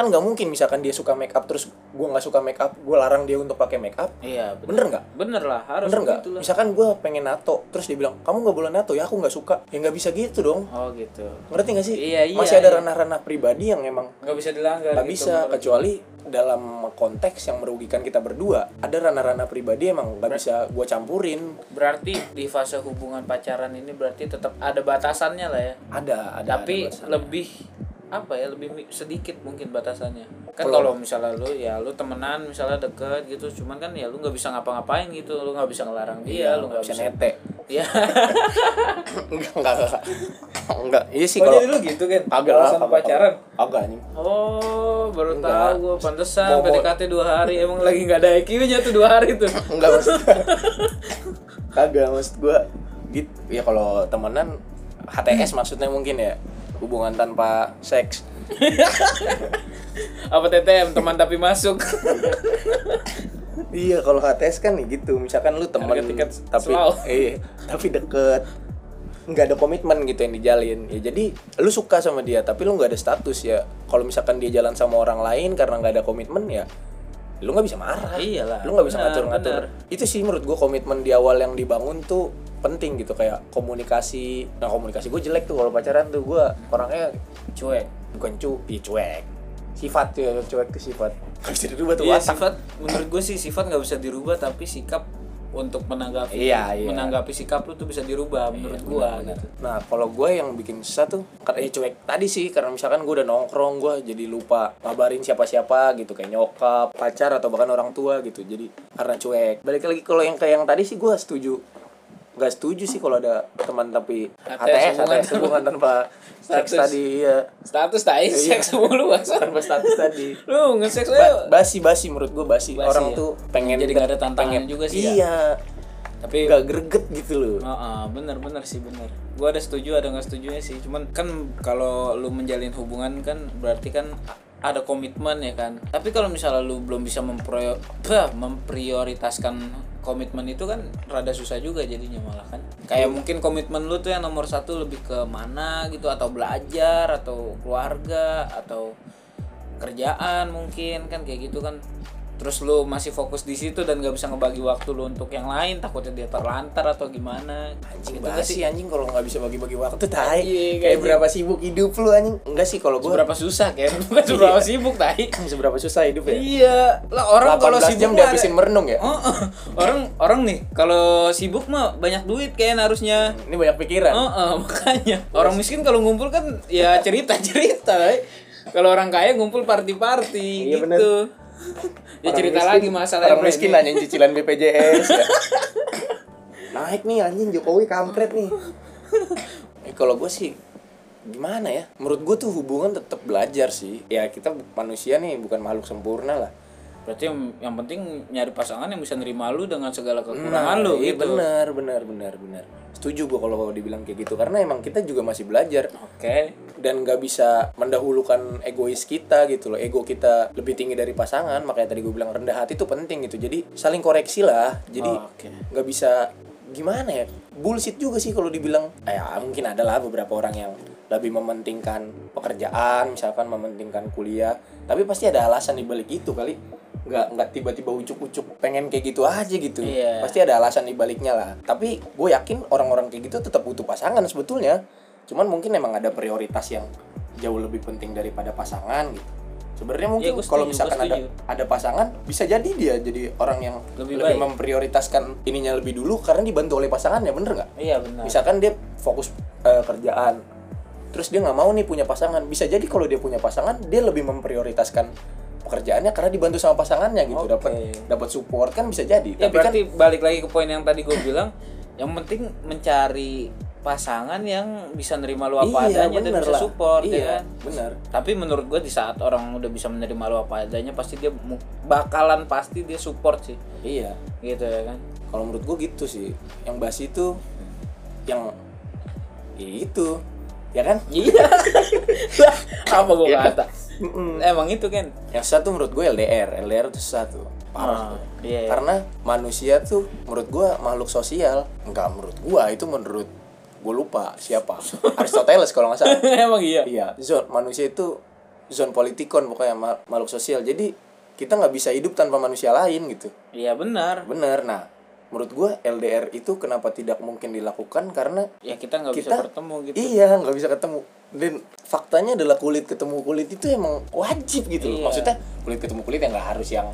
Speaker 2: kan nggak mungkin misalkan dia suka make up terus gue nggak suka make up gue larang dia untuk pakai make up.
Speaker 1: Iya bener,
Speaker 2: nggak?
Speaker 1: Bener lah harus
Speaker 2: bener nggak? misalkan gue pengen nato terus dia bilang kamu nggak boleh nato ya aku nggak suka. Ya nggak bisa gitu dong.
Speaker 1: Oh gitu.
Speaker 2: Ngerti gak sih?
Speaker 1: Iya, iya,
Speaker 2: masih ada
Speaker 1: iya.
Speaker 2: ranah-ranah pribadi yang emang
Speaker 1: nggak bisa dilanggar
Speaker 2: nggak
Speaker 1: gitu,
Speaker 2: bisa
Speaker 1: menurut
Speaker 2: kecuali dalam konteks yang merugikan kita berdua. Ada ranah-ranah pribadi emang nggak bisa gue campurin.
Speaker 1: Berarti di fase hubungan pacaran ini berarti tetap ada batasannya lah ya?
Speaker 2: Ada ada
Speaker 1: tapi
Speaker 2: ada batasannya.
Speaker 1: lebih apa ya lebih sedikit mungkin batasannya. Kan
Speaker 2: Kalau-
Speaker 1: misalnya lu ya lu temenan misalnya deket gitu cuman kan ya lu nggak bisa ngapa-ngapain gitu lu nggak bisa ngelarang dia
Speaker 2: Iya,
Speaker 1: lu nggak bisa
Speaker 2: nete
Speaker 1: ya
Speaker 2: enggak [laughs] enggak enggak enggak iya sih
Speaker 1: oh
Speaker 2: kalau
Speaker 1: jadi lu gitu kan
Speaker 2: kagak lah
Speaker 1: alasan
Speaker 2: kagak,
Speaker 1: pacaran?
Speaker 2: kagak. Anjing.
Speaker 1: Oh baru
Speaker 2: Enggak.
Speaker 1: tahu gua pantesan PDKT dua hari emang lagi nggak ada IQ-nya tuh dua hari tuh. [laughs]
Speaker 2: Enggak maksud kagak maksud gua. Gitu ya kalau temenan HTS maksudnya mungkin ya hubungan tanpa seks. [laughs]
Speaker 1: Apa TTM teman tapi masuk?
Speaker 2: Iya kalau HTS kan nih gitu. Misalkan lu
Speaker 1: Harga tiket
Speaker 2: tapi eh tapi deket. Nggak ada komitmen gitu yang dijalin. Ya jadi lu suka sama dia tapi lu nggak ada status ya. Kalau misalkan dia jalan sama orang lain karena nggak ada komitmen ya lu nggak bisa marah.
Speaker 1: Iyalah,
Speaker 2: lu nggak bisa ngatur-ngatur. itu sih menurut gua komitmen di awal yang dibangun tuh penting gitu kayak komunikasi nah komunikasi gue jelek tuh kalau pacaran tuh gua orangnya
Speaker 1: cuek
Speaker 2: bukan cu iya cuek sifat tuh ya cuek tuh sifat [laughs] nggak bisa dirubah tuh
Speaker 1: Iya
Speaker 2: watak.
Speaker 1: sifat menurut gue sih sifat nggak bisa dirubah tapi sikap untuk menanggapi
Speaker 2: Iya, iya.
Speaker 1: menanggapi sikap lu tuh bisa dirubah menurut
Speaker 2: Iya,
Speaker 1: gua gitu.
Speaker 2: Nah, kalau gue yang bikin susah tuh karena ya cuek tadi sih karena misalkan gue udah nongkrong gue jadi lupa ngabarin siapa-siapa gitu kayak nyokap, pacar atau bahkan orang tua gitu. Jadi karena cuek. Balik lagi kalau yang kayak yang tadi sih gue setuju. Gak setuju sih kalau ada teman tapi
Speaker 1: HTS,
Speaker 2: HTS,
Speaker 1: hubungan
Speaker 2: tanpa [laughs] seks tadi ya.
Speaker 1: Status tai
Speaker 2: Iya.
Speaker 1: seks mulu.
Speaker 2: Tanpa status tadi.
Speaker 1: Lu nge-seks
Speaker 2: Ba-
Speaker 1: aja.
Speaker 2: basi-basi menurut gue basi.
Speaker 1: Basi,
Speaker 2: Orang
Speaker 1: ya.
Speaker 2: tuh pengen
Speaker 1: Jadi nggak ada tantangan juga sih ya.
Speaker 2: Iya.
Speaker 1: Tapi
Speaker 2: Gak greget gitu loh.
Speaker 1: Heeh, bener bener sih bener. Gua ada setuju ada nggak setujunya sih. Cuman kan kalau lu menjalin hubungan kan berarti kan ada komitmen ya kan. Tapi kalau misalnya lu belum bisa memprioritaskan komitmen itu kan rada susah juga jadinya malah kan. Kayak mungkin komitmen lu tuh yang nomor satu lebih ke mana gitu atau belajar atau keluarga atau kerjaan mungkin kan? Kayak gitu kan terus lu masih fokus di situ dan gak bisa ngebagi waktu lu untuk yang lain takutnya dia terlantar atau gimana?
Speaker 2: Anjing banget
Speaker 1: gak
Speaker 2: sih anjing kalau nggak bisa bagi-bagi waktu tai. Kayak
Speaker 1: anjing.
Speaker 2: berapa sibuk hidup lu anjing? Enggak sih kalau gue
Speaker 1: seberapa susah kan [laughs] bukan seberapa sibuk tai. [clears throat]
Speaker 2: Seberapa susah hidup ya?
Speaker 1: Iya. Lah orang kalau
Speaker 2: 18
Speaker 1: sibuk
Speaker 2: jam dihabisin merenung ya?
Speaker 1: Oh, oh. orang orang nih kalau sibuk mah banyak duit kayak harusnya.
Speaker 2: Ini banyak pikiran.
Speaker 1: Oh, oh, makanya. Orang miskin kalau ngumpul kan ya cerita cerita kalau orang kaya ngumpul party party
Speaker 2: Iya,
Speaker 1: gitu ya
Speaker 2: Orang
Speaker 1: cerita
Speaker 2: miskin-
Speaker 1: lagi masalah
Speaker 2: orang miskin nanyain cicilan BPJS ya. [laughs] naik nih anjing Jokowi kampret nih. Eh, kalau gue sih gimana ya? Menurut gue tuh hubungan tetap belajar sih. Ya kita manusia nih bukan makhluk sempurna lah.
Speaker 1: Berarti yang, yang penting nyari pasangan yang bisa nerima lu dengan segala kekurangan lu
Speaker 2: iya
Speaker 1: gitu.
Speaker 2: benar benar benar benar setuju gue kalau dibilang kayak gitu karena emang kita juga masih belajar.
Speaker 1: Oke.
Speaker 2: Dan nggak bisa mendahulukan egois kita gitu loh. Ego kita lebih tinggi dari pasangan makanya tadi gue bilang rendah hati itu penting gitu. Jadi saling koreksi lah. Jadi
Speaker 1: Oh, oke.
Speaker 2: nggak bisa gimana ya? Bullshit juga sih kalau dibilang. Eh, ya mungkin ada lah beberapa orang yang lebih mementingkan pekerjaan misalkan mementingkan kuliah. Tapi pasti ada alasan di balik itu kali nggak nggak tiba-tiba ucuk-ucuk pengen kayak gitu aja gitu.
Speaker 1: Iya.
Speaker 2: pasti ada alasan di baliknya lah. Tapi gue yakin orang-orang kayak gitu tetap butuh pasangan sebetulnya. Cuman mungkin emang ada prioritas yang jauh lebih penting daripada pasangan gitu. Sebenarnya mungkin
Speaker 1: Iya, gua
Speaker 2: kalau
Speaker 1: setuju,
Speaker 2: misalkan ada ada pasangan bisa jadi dia jadi orang yang
Speaker 1: Lebih
Speaker 2: lebih,
Speaker 1: baik.
Speaker 2: memprioritaskan ininya lebih dulu karena dibantu oleh pasangannya bener nggak?
Speaker 1: Iya benar.
Speaker 2: Misalkan dia fokus eh, kerjaan terus dia nggak mau nih punya pasangan. Bisa jadi kalau dia punya pasangan dia lebih memprioritaskan pekerjaannya karena dibantu sama pasangannya gitu
Speaker 1: Oke.
Speaker 2: dapat dapat support kan bisa jadi
Speaker 1: ya
Speaker 2: tapi kan
Speaker 1: berarti balik lagi ke poin yang tadi gue bilang yang penting mencari pasangan yang bisa nerima lu apa
Speaker 2: iya,
Speaker 1: adanya dan bisa support ya
Speaker 2: iya
Speaker 1: kan?
Speaker 2: bener
Speaker 1: Tapi menurut gue di saat orang udah bisa menerima lu apa adanya pasti dia bakalan pasti dia support sih.
Speaker 2: iya
Speaker 1: Gitu ya kan.
Speaker 2: kalau menurut gue gitu sih yang basi itu yang ya itu ya kan
Speaker 1: Iya. Lah, [laughs] apa gue
Speaker 2: Iya.
Speaker 1: kata? Emang itu kan.
Speaker 2: yang satu menurut gue LDR LDR itu satu
Speaker 1: Ah,
Speaker 2: parah tuh.
Speaker 1: iya, iya.
Speaker 2: karena manusia tuh menurut gue makhluk sosial enggak menurut gue itu menurut gue lupa siapa [laughs] Aristoteles kalau nggak salah [laughs]
Speaker 1: Emang iya.
Speaker 2: iya zone manusia itu zone politikon pokoknya ma- makhluk sosial jadi kita nggak bisa hidup tanpa manusia lain gitu
Speaker 1: Iya benar.
Speaker 2: bener nah menurut gue LDR itu kenapa tidak mungkin dilakukan? Karena
Speaker 1: Ya kita nggak bisa
Speaker 2: kita
Speaker 1: bertemu gitu.
Speaker 2: iya nggak bisa ketemu. Dan faktanya adalah kulit ketemu kulit itu emang wajib gitu
Speaker 1: Iya.
Speaker 2: loh maksudnya kulit ketemu kulit yang nggak harus yang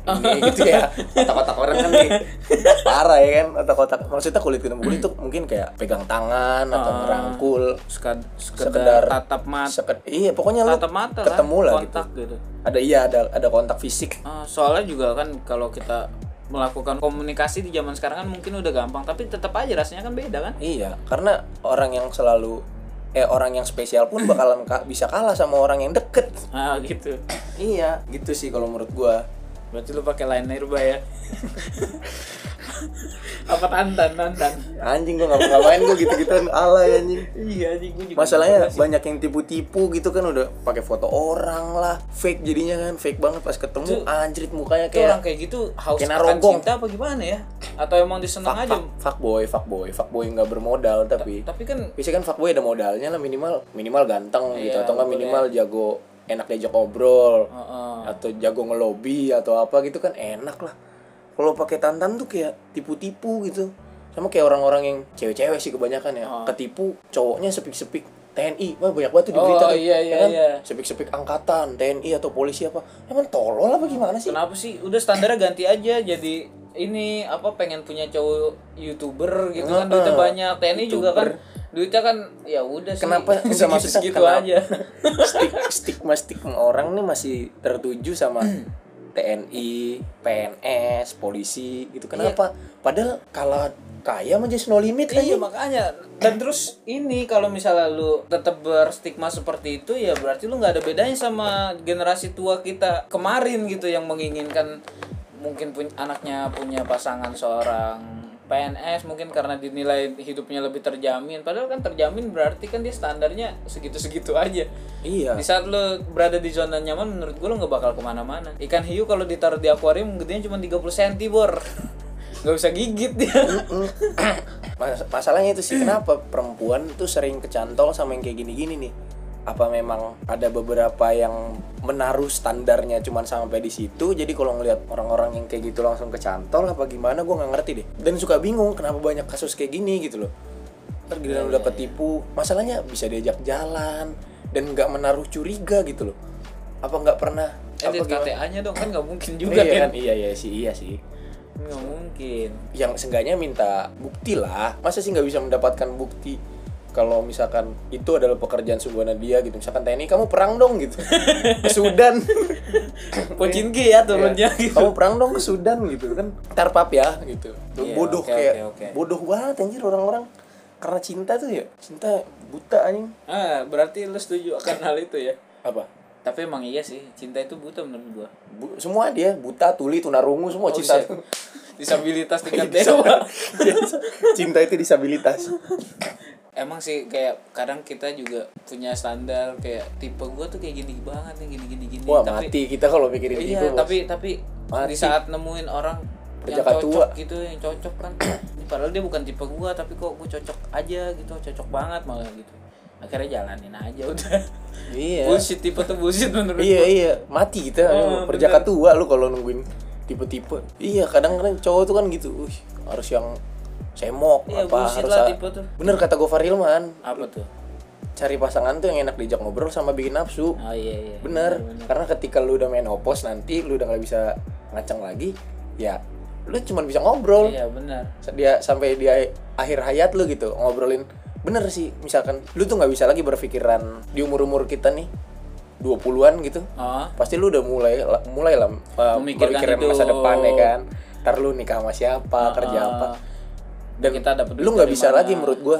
Speaker 2: ini gitu ya. Otak-otak orang kan nih. [laughs] Parah ya kan otak-otak. Maksudnya kulit ketemu kulit tuh mungkin kayak pegang tangan atau
Speaker 1: Ah.
Speaker 2: ngerangkul
Speaker 1: Sekad- sekedar,
Speaker 2: Sekedar
Speaker 1: tatap mata,
Speaker 2: Seket- iya pokoknya
Speaker 1: tatap mata
Speaker 2: ketemu lah,
Speaker 1: kontak
Speaker 2: gitu.
Speaker 1: Gitu.
Speaker 2: ada iya ada ada kontak fisik.
Speaker 1: Ah, soalnya juga kan kalau kita melakukan komunikasi di zaman sekarang kan mungkin udah gampang tapi tetap aja rasanya kan beda kan?
Speaker 2: Iya karena orang yang selalu eh orang yang spesial pun bakalan ka- bisa kalah sama orang yang deket.
Speaker 1: Ah gitu.
Speaker 2: Iya gitu sih kalau menurut gua.
Speaker 1: Berarti lu pakai line nirba ya [laughs] apa tantan tantan
Speaker 2: anjing gua nggak ngapain gua gitu-gituan alay anjing.
Speaker 1: Iya anjing gua juga
Speaker 2: masalahnya banyak yang tipu-tipu gitu kan udah pakai foto orang lah. Fake jadinya kan fake banget pas ketemu anjrit mukanya
Speaker 1: itu orang
Speaker 2: kayak
Speaker 1: kayak gitu haus
Speaker 2: kayak
Speaker 1: akan
Speaker 2: narogong.
Speaker 1: cinta apa gimana ya? Atau emang diseneng
Speaker 2: fuck,
Speaker 1: aja?
Speaker 2: fuck, fuck boy fuck boy fuck boy nggak bermodal tapi.
Speaker 1: tapi kan
Speaker 2: biasanya kan fuckboy ada modalnya lah minimal minimal ganteng gitu
Speaker 1: Iya,
Speaker 2: atau
Speaker 1: boleh.
Speaker 2: minimal jago enak diajak
Speaker 1: Heeh.
Speaker 2: atau jago ngelobi atau apa gitu kan enak lah kalau pakai tantan tuh kayak tipu-tipu gitu. Sama kayak orang-orang yang cewek-cewek sih kebanyakan ya.
Speaker 1: Oh.
Speaker 2: ketipu cowoknya sepik-sepik TNI wah banyak banget tuh di
Speaker 1: Oh,
Speaker 2: berita tuh.
Speaker 1: iya,
Speaker 2: ya
Speaker 1: iya,
Speaker 2: kan?
Speaker 1: iya.
Speaker 2: sepik-sepik angkatan TNI atau polisi apa. Emang tolol apa gimana sih?
Speaker 1: Kenapa sih? Udah standarnya ganti aja. Jadi ini apa pengen punya cowok youtuber gitu kan. Duitnya banyak. TNI juga kan.
Speaker 2: YouTuber.
Speaker 1: duitnya kan ya udah sih.
Speaker 2: Kenapa [laughs]
Speaker 1: segitu
Speaker 2: maksudnya
Speaker 1: segitu aja. [laughs]
Speaker 2: Stigma stigma orang nih masih tertuju sama [clears throat] TNI, PNS, polisi gitu. Kenapa? Padahal kalau kaya mah just no limit
Speaker 1: Iya
Speaker 2: aja.
Speaker 1: makanya dan terus ini kalau misalnya lu tetap berstigma seperti itu ya berarti lu nggak ada bedanya sama generasi tua kita kemarin gitu yang menginginkan mungkin pun anaknya punya pasangan seorang PNS mungkin karena dinilai hidupnya lebih terjamin. Padahal kan terjamin berarti kan dia standarnya segitu-segitu aja.
Speaker 2: Iya.
Speaker 1: di saat lo berada di zona nyaman menurut gue lo nggak bakal ke mana-mana. Ikan hiu kalau ditaruh di akuarium gedenya cuma 30 cm bor. [laughs] Nggak bisa gigit dia.
Speaker 2: Mas- [coughs] masalahnya itu sih kenapa perempuan tuh sering kecantol sama yang kayak gini-gini nih. Apa memang ada beberapa yang menaruh standarnya cuman sampai di situ? Jadi kalau ngelihat orang-orang yang kayak gitu langsung kecantol apa gimana gue nggak ngerti deh. Dan suka bingung kenapa banyak kasus kayak gini gitu loh. Ntar giliran udah ketipu. Masalahnya bisa diajak jalan dan nggak menaruh curiga gitu loh. Apa nggak pernah?
Speaker 1: Eh,
Speaker 2: apa?
Speaker 1: KTA-nya dong kan nggak mungkin juga
Speaker 2: iya
Speaker 1: kan.
Speaker 2: kan? Iya iya sih iya sih.
Speaker 1: Nggak mungkin.
Speaker 2: yang seenggaknya minta bukti lah. Masa sih nggak bisa mendapatkan bukti kalau misalkan itu adalah pekerjaan sungguhan dia gitu misalkan TNI kamu perang dong gitu ke Sudan [laughs]
Speaker 1: Pochinki ya turunnya
Speaker 2: Iya.
Speaker 1: gitu.
Speaker 2: kamu perang dong ke Sudan gitu kan ntar pap ya gitu
Speaker 1: Iya,
Speaker 2: bodoh
Speaker 1: oke,
Speaker 2: kayak
Speaker 1: oke, oke.
Speaker 2: bodoh banget anjir orang-orang karena cinta tuh ya cinta buta anjing
Speaker 1: Ah, berarti lu setuju akan hal itu ya.
Speaker 2: apa
Speaker 1: Tapi emang iya sih, cinta itu buta menurut gua.
Speaker 2: Bu- semua dia buta tuli tunarungu semua
Speaker 1: Oh,
Speaker 2: cinta tuh [laughs]
Speaker 1: Disabilitas tingkat
Speaker 2: Bisa.
Speaker 1: dewa. [laughs]
Speaker 2: cinta itu disabilitas
Speaker 1: Emang sih kayak kadang kita juga punya standar kayak tipe gua tuh kayak gini banget nih gini gini gini.
Speaker 2: wah
Speaker 1: tapi
Speaker 2: mati kita kalau mikirin
Speaker 1: iya,
Speaker 2: itu bos.
Speaker 1: tapi tapi
Speaker 2: Mati.
Speaker 1: di saat nemuin orang yang cocok
Speaker 2: tua.
Speaker 1: gitu yang cocok kan padahal dia bukan tipe gua tapi kok gua cocok aja gitu cocok banget malah gitu akhirnya jalanin aja udah
Speaker 2: iya
Speaker 1: bullshit tipe tuh bullshit menurut
Speaker 2: iya
Speaker 1: gua.
Speaker 2: iya mati kita
Speaker 1: Oh,
Speaker 2: perjaka tua lu kalau nungguin tipe-tipe. Iya kadang-kadang cowok tuh kan gitu Wih, harus yang semok
Speaker 1: Iya,
Speaker 2: apa harus
Speaker 1: lah tipe tuh.
Speaker 2: bener kata Gofar Hilman.
Speaker 1: Apa tuh?
Speaker 2: Cari pasangan tuh yang enak diajak ngobrol sama bikin nafsu.
Speaker 1: Oh iya iya
Speaker 2: bener. karena ketika lu udah main opos nanti lu udah nggak bisa ngacang lagi ya lu cuma bisa ngobrol.
Speaker 1: Iya benar
Speaker 2: dia sampai di akhir hayat lu gitu ngobrolin. Bener sih misalkan lu tuh nggak bisa lagi berpikiran di umur umur kita nih 20-an gitu.
Speaker 1: Oh
Speaker 2: pasti lu udah mulai mulai lah uh,
Speaker 1: Memikirkan
Speaker 2: masa depan ya kan. Ntar lu nikah sama siapa kerja
Speaker 1: Ah.
Speaker 2: apa. Dan
Speaker 1: Kita duit
Speaker 2: lu nggak bisa
Speaker 1: mana.
Speaker 2: lagi menurut gua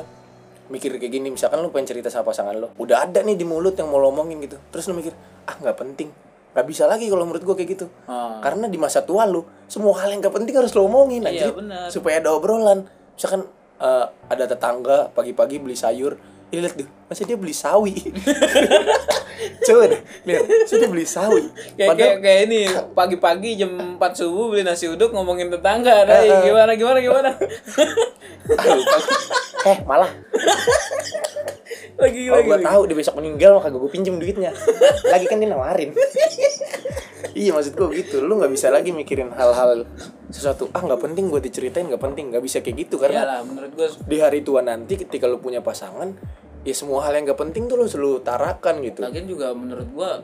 Speaker 2: mikir kayak gini. Misalkan lu pengen cerita sama pasangan lu. Udah ada nih di mulut yang mau lo omongin gitu. Terus lu mikir ah nggak penting. Nggak bisa lagi kalau menurut gua kayak gitu.
Speaker 1: Ah.
Speaker 2: karena di masa tua lu semua hal yang gak penting harus lo omongin
Speaker 1: Iya,
Speaker 2: anjir.
Speaker 1: benar.
Speaker 2: supaya ada obrolan. Misalkan eh, ada tetangga pagi-pagi beli sayur lihat tuh masih dia beli sawi? [laughs] Coba deh lihat masih dia beli sawi?
Speaker 1: Kayak kayak, kayak ini pagi-pagi jam 4 subuh beli nasi uduk ngomongin tetangga. Ada
Speaker 2: eh.
Speaker 1: gimana gimana gimana? [laughs]
Speaker 2: Eh malah.
Speaker 1: Lagi
Speaker 2: kalau
Speaker 1: lagi,
Speaker 2: gue tahu dia besok meninggal maka gue pinjem duitnya. Lagi kan dia nawarin iya maksud gue gitu. Lu nggak bisa lagi mikirin hal-hal sesuatu. Ah nggak penting gue diceritain nggak penting. Nggak bisa kayak gitu karena
Speaker 1: Iyalah, menurut gue
Speaker 2: di hari tua nanti ketika lu punya pasangan ya semua hal yang gak penting tuh lu selalu tarakan gitu.
Speaker 1: Lagian juga menurut gua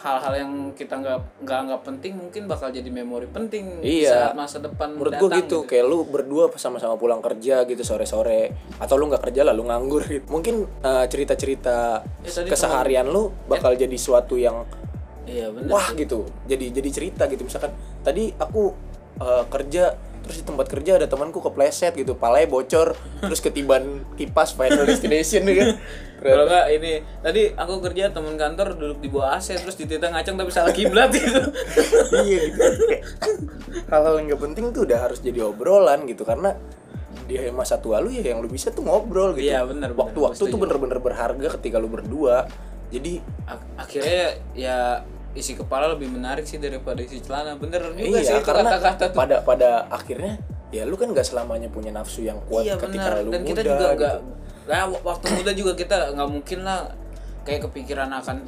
Speaker 1: hal-hal yang kita nggak nggak nggak penting mungkin bakal jadi memori penting
Speaker 2: Iya.
Speaker 1: saat masa depan
Speaker 2: menurut gua
Speaker 1: datang
Speaker 2: gitu. kayak lu berdua sama-sama pulang kerja gitu sore-sore. Atau lu nggak kerja lah lu nganggur gitu. Mungkin eh, cerita-cerita
Speaker 1: Ya, tadi
Speaker 2: keseharian lu bakal jadi suatu yang
Speaker 1: iya benar
Speaker 2: wah gitu. Jadi jadi cerita gitu. Misalkan tadi aku eh, kerja terus di tempat kerja ada temanku kepleset gitu. Palanya bocor terus ketiban kipas final destination gitu. Kan [laughs]
Speaker 1: kalau nggak ini tadi aku kerja temen kantor duduk di bawah AC terus dititah ngacang tapi salah kiblat gitu. [laughs]
Speaker 2: Iya gitu. Hal-hal yang gak penting tuh udah harus jadi obrolan gitu. Karena di masa tua lu ya yang lu bisa tuh ngobrol gitu.
Speaker 1: Iya, bener, bener.
Speaker 2: waktu-waktu tuh bener-bener berharga ketika lu berdua. Jadi
Speaker 1: Ak- akhirnya ya isi kepala lebih menarik sih daripada isi celana. Bener juga
Speaker 2: iya
Speaker 1: sih
Speaker 2: karena
Speaker 1: kata-kata tuh.
Speaker 2: pada pada akhirnya ya lu kan gak selamanya punya nafsu yang kuat
Speaker 1: iya
Speaker 2: ketika
Speaker 1: benar
Speaker 2: lu
Speaker 1: dan
Speaker 2: muda
Speaker 1: kita juga
Speaker 2: gitu.
Speaker 1: nggak nah, waktu muda juga kita nggak mungkin lah kayak kepikiran akan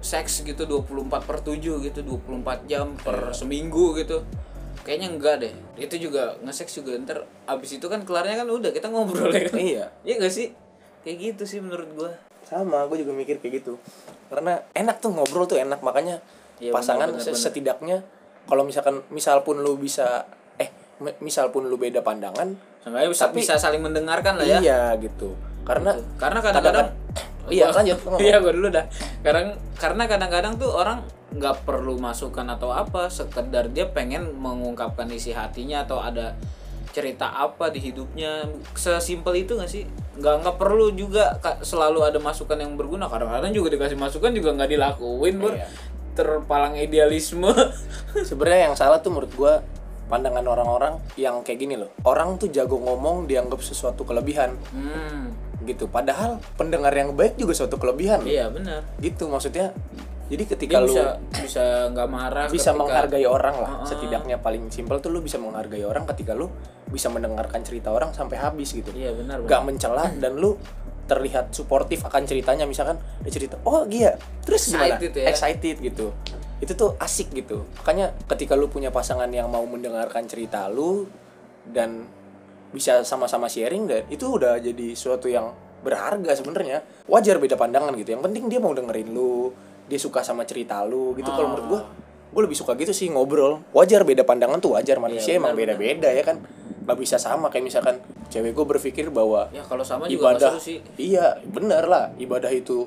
Speaker 1: seks gitu 24 per 7 gitu 24 jam per
Speaker 2: Iya.
Speaker 1: seminggu gitu. Kayaknya enggak deh. Itu juga nge-seks juga ntar abis itu kan kelarnya kan udah kita ngobrol ya kan.
Speaker 2: Iya.
Speaker 1: Iya gak sih? Kayak gitu sih menurut gua.
Speaker 2: Sama gue juga mikir kayak gitu karena enak tuh ngobrol tuh enak. Makanya
Speaker 1: Iya,
Speaker 2: pasangan se-
Speaker 1: benar.
Speaker 2: setidaknya kalau misalkan misal pun lu bisa eh mi- misal pun lu beda pandangan
Speaker 1: Seenggaknya bisa,
Speaker 2: Tapi-
Speaker 1: bisa saling mendengarkan lah ya.
Speaker 2: iya gitu. Karena
Speaker 1: karena kadang-kadang [laughs]
Speaker 2: iya lanjut [laughs]
Speaker 1: iya gue dulu dah. Kadang karena kadang-kadang tuh orang nggak perlu masukan atau apa sekedar dia pengen mengungkapkan isi hatinya atau ada cerita apa di hidupnya. Sesimpel itu nggak sih? Nggak nggak perlu juga Kak, selalu ada masukan yang berguna. Kadang-kadang juga dikasih masukan juga nggak dilakuin Bur.
Speaker 2: Iya.
Speaker 1: terpalang idealisme. [laughs]
Speaker 2: Sebenarnya yang salah tuh menurut gua pandangan orang-orang yang kayak gini loh. Orang tuh jago ngomong dianggap sesuatu kelebihan.
Speaker 1: Hmm.
Speaker 2: Gitu. Padahal pendengar yang baik juga suatu kelebihan
Speaker 1: iya benar.
Speaker 2: Gitu maksudnya jadi
Speaker 1: dia
Speaker 2: ketika lu
Speaker 1: bisa bisa nggak marah
Speaker 2: bisa
Speaker 1: ketika-
Speaker 2: menghargai orang lah
Speaker 1: Heeh.
Speaker 2: setidaknya paling simpel tuh lu bisa menghargai orang ketika lu bisa mendengarkan cerita orang sampai habis gitu.
Speaker 1: Iya benar benar.
Speaker 2: gak mencela dan lu terlihat suportif akan ceritanya. Misalkan dia cerita oh iya. Terus gimana?
Speaker 1: Excited ya.
Speaker 2: excited gitu. Itu tuh asik gitu. Makanya ketika lu punya pasangan yang mau mendengarkan cerita lu dan bisa sama-sama sharing dan itu udah jadi suatu yang berharga sebenarnya. Wajar beda pandangan gitu. Yang penting dia mau dengerin lu dia suka sama cerita lu gitu. Kalau menurut gua gue lebih suka gitu sih ngobrol. Wajar beda pandangan tuh wajar manusia emang beda-beda ya kan? Nggak bisa sama kayak misalkan cewek gue berpikir bahwa
Speaker 1: ya kalau sama juga
Speaker 2: ibadah
Speaker 1: seru sih.
Speaker 2: iya bener lah ibadah itu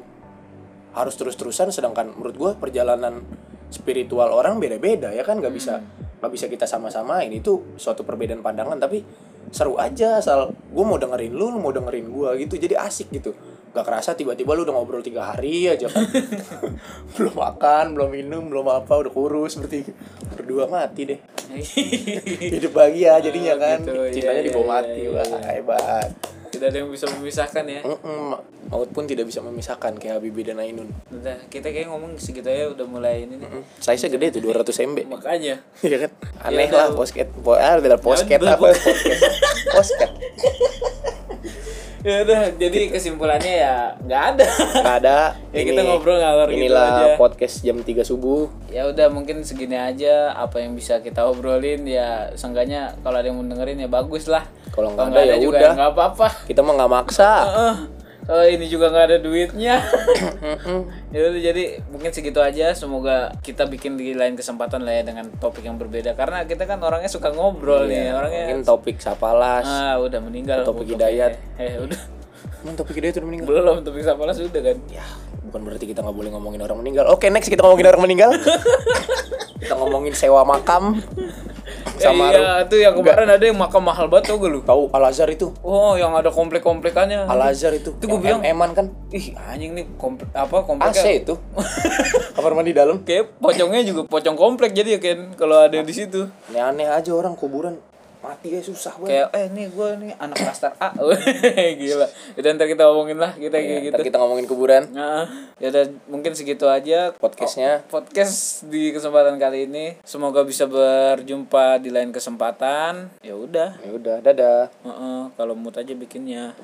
Speaker 2: harus terus-terusan sedangkan menurut gue perjalanan spiritual orang beda-beda ya kan? Nggak bisa nggak bisa kita sama-samain. Itu suatu perbedaan pandangan tapi seru aja asal gue mau dengerin lu lu mau dengerin gue gitu. Jadi asik gitu gak kerasa tiba-tiba lu udah ngobrol tiga hari aja kan [laughs] belum makan belum minum belum apa udah kurus berarti berdua mati deh [laughs] hidup bahagia jadinya
Speaker 1: Oh,
Speaker 2: kan
Speaker 1: gitu, iya,
Speaker 2: cintanya
Speaker 1: iya,
Speaker 2: dibawa
Speaker 1: iya,
Speaker 2: mati
Speaker 1: iya,
Speaker 2: wah
Speaker 1: iya.
Speaker 2: hebat
Speaker 1: tidak ada yang bisa memisahkan ya
Speaker 2: Mm-mm, maut pun tidak bisa memisahkan kayak Habibie dan Ainun.
Speaker 1: udah kita kayak ngomong segitu ya udah mulai ini nih
Speaker 2: Size gede tuh 200 MB.
Speaker 1: makanya
Speaker 2: Iya kan? Aneh
Speaker 1: Ya,
Speaker 2: lah posket. Po ah, posket apa podcast. Posket. [laughs]
Speaker 1: ya udah jadi kesimpulannya ya nggak ada
Speaker 2: Nggak ada. [laughs]
Speaker 1: Ya, kita ngobrol ngalor gitu
Speaker 2: Inilah
Speaker 1: aja.
Speaker 2: podcast jam 3 subuh.
Speaker 1: ya udah mungkin segini aja apa yang bisa kita obrolin ya seenggaknya kalau ada yang mau dengerin ya bagus lah
Speaker 2: Kalau nggak ada, ya
Speaker 1: juga
Speaker 2: udah.
Speaker 1: nggak apa-apa
Speaker 2: Kita mah nggak maksa.
Speaker 1: Heeh. Kalau ini juga nggak ada duitnya [laughs] ya udah jadi mungkin segitu aja semoga kita bikin di lain kesempatan lah ya dengan topik yang berbeda karena kita kan orangnya suka ngobrol nih orangnya
Speaker 2: Mungkin topik sapalas.
Speaker 1: ah udah meninggal
Speaker 2: Topik. Hidayat. [laughs]
Speaker 1: eh udah
Speaker 2: Emang topik itu udah meninggal.
Speaker 1: belum topik sapalas sudah kan
Speaker 2: Ya, bukan berarti kita nggak boleh ngomongin orang meninggal. Oke, next kita ngomongin orang meninggal. [laughs] kita ngomongin sewa makam. Sama
Speaker 1: iya itu yang kemarin ada yang makam mahal banget tau gak lu
Speaker 2: tahu Al Azhar itu.
Speaker 1: oh yang ada komplek-komplekannya
Speaker 2: Al Azhar itu.
Speaker 1: Itu
Speaker 2: Yang
Speaker 1: bilang.
Speaker 2: eman kan.
Speaker 1: ih anjing nih komplek apa kompleknya
Speaker 2: AC itu. [laughs] Kamar mandi dalam.
Speaker 1: kayak pocongnya juga pocong komplek jadi ya kan kalau ada di situ
Speaker 2: Aneh-aneh aja orang kuburan mati ya susah banget.
Speaker 1: kayak eh nih gue nih anak klaster A [laughs] gila udah ntar kita ngomongin lah kita kayak
Speaker 2: Ya,
Speaker 1: gitu
Speaker 2: ntar kita ngomongin kuburan.
Speaker 1: nah ya udah mungkin segitu aja
Speaker 2: Podcastnya.
Speaker 1: podcast di kesempatan kali ini semoga bisa berjumpa di lain kesempatan ya udah
Speaker 2: Ya udah, dadah.
Speaker 1: Heeh, kalau mood aja bikinnya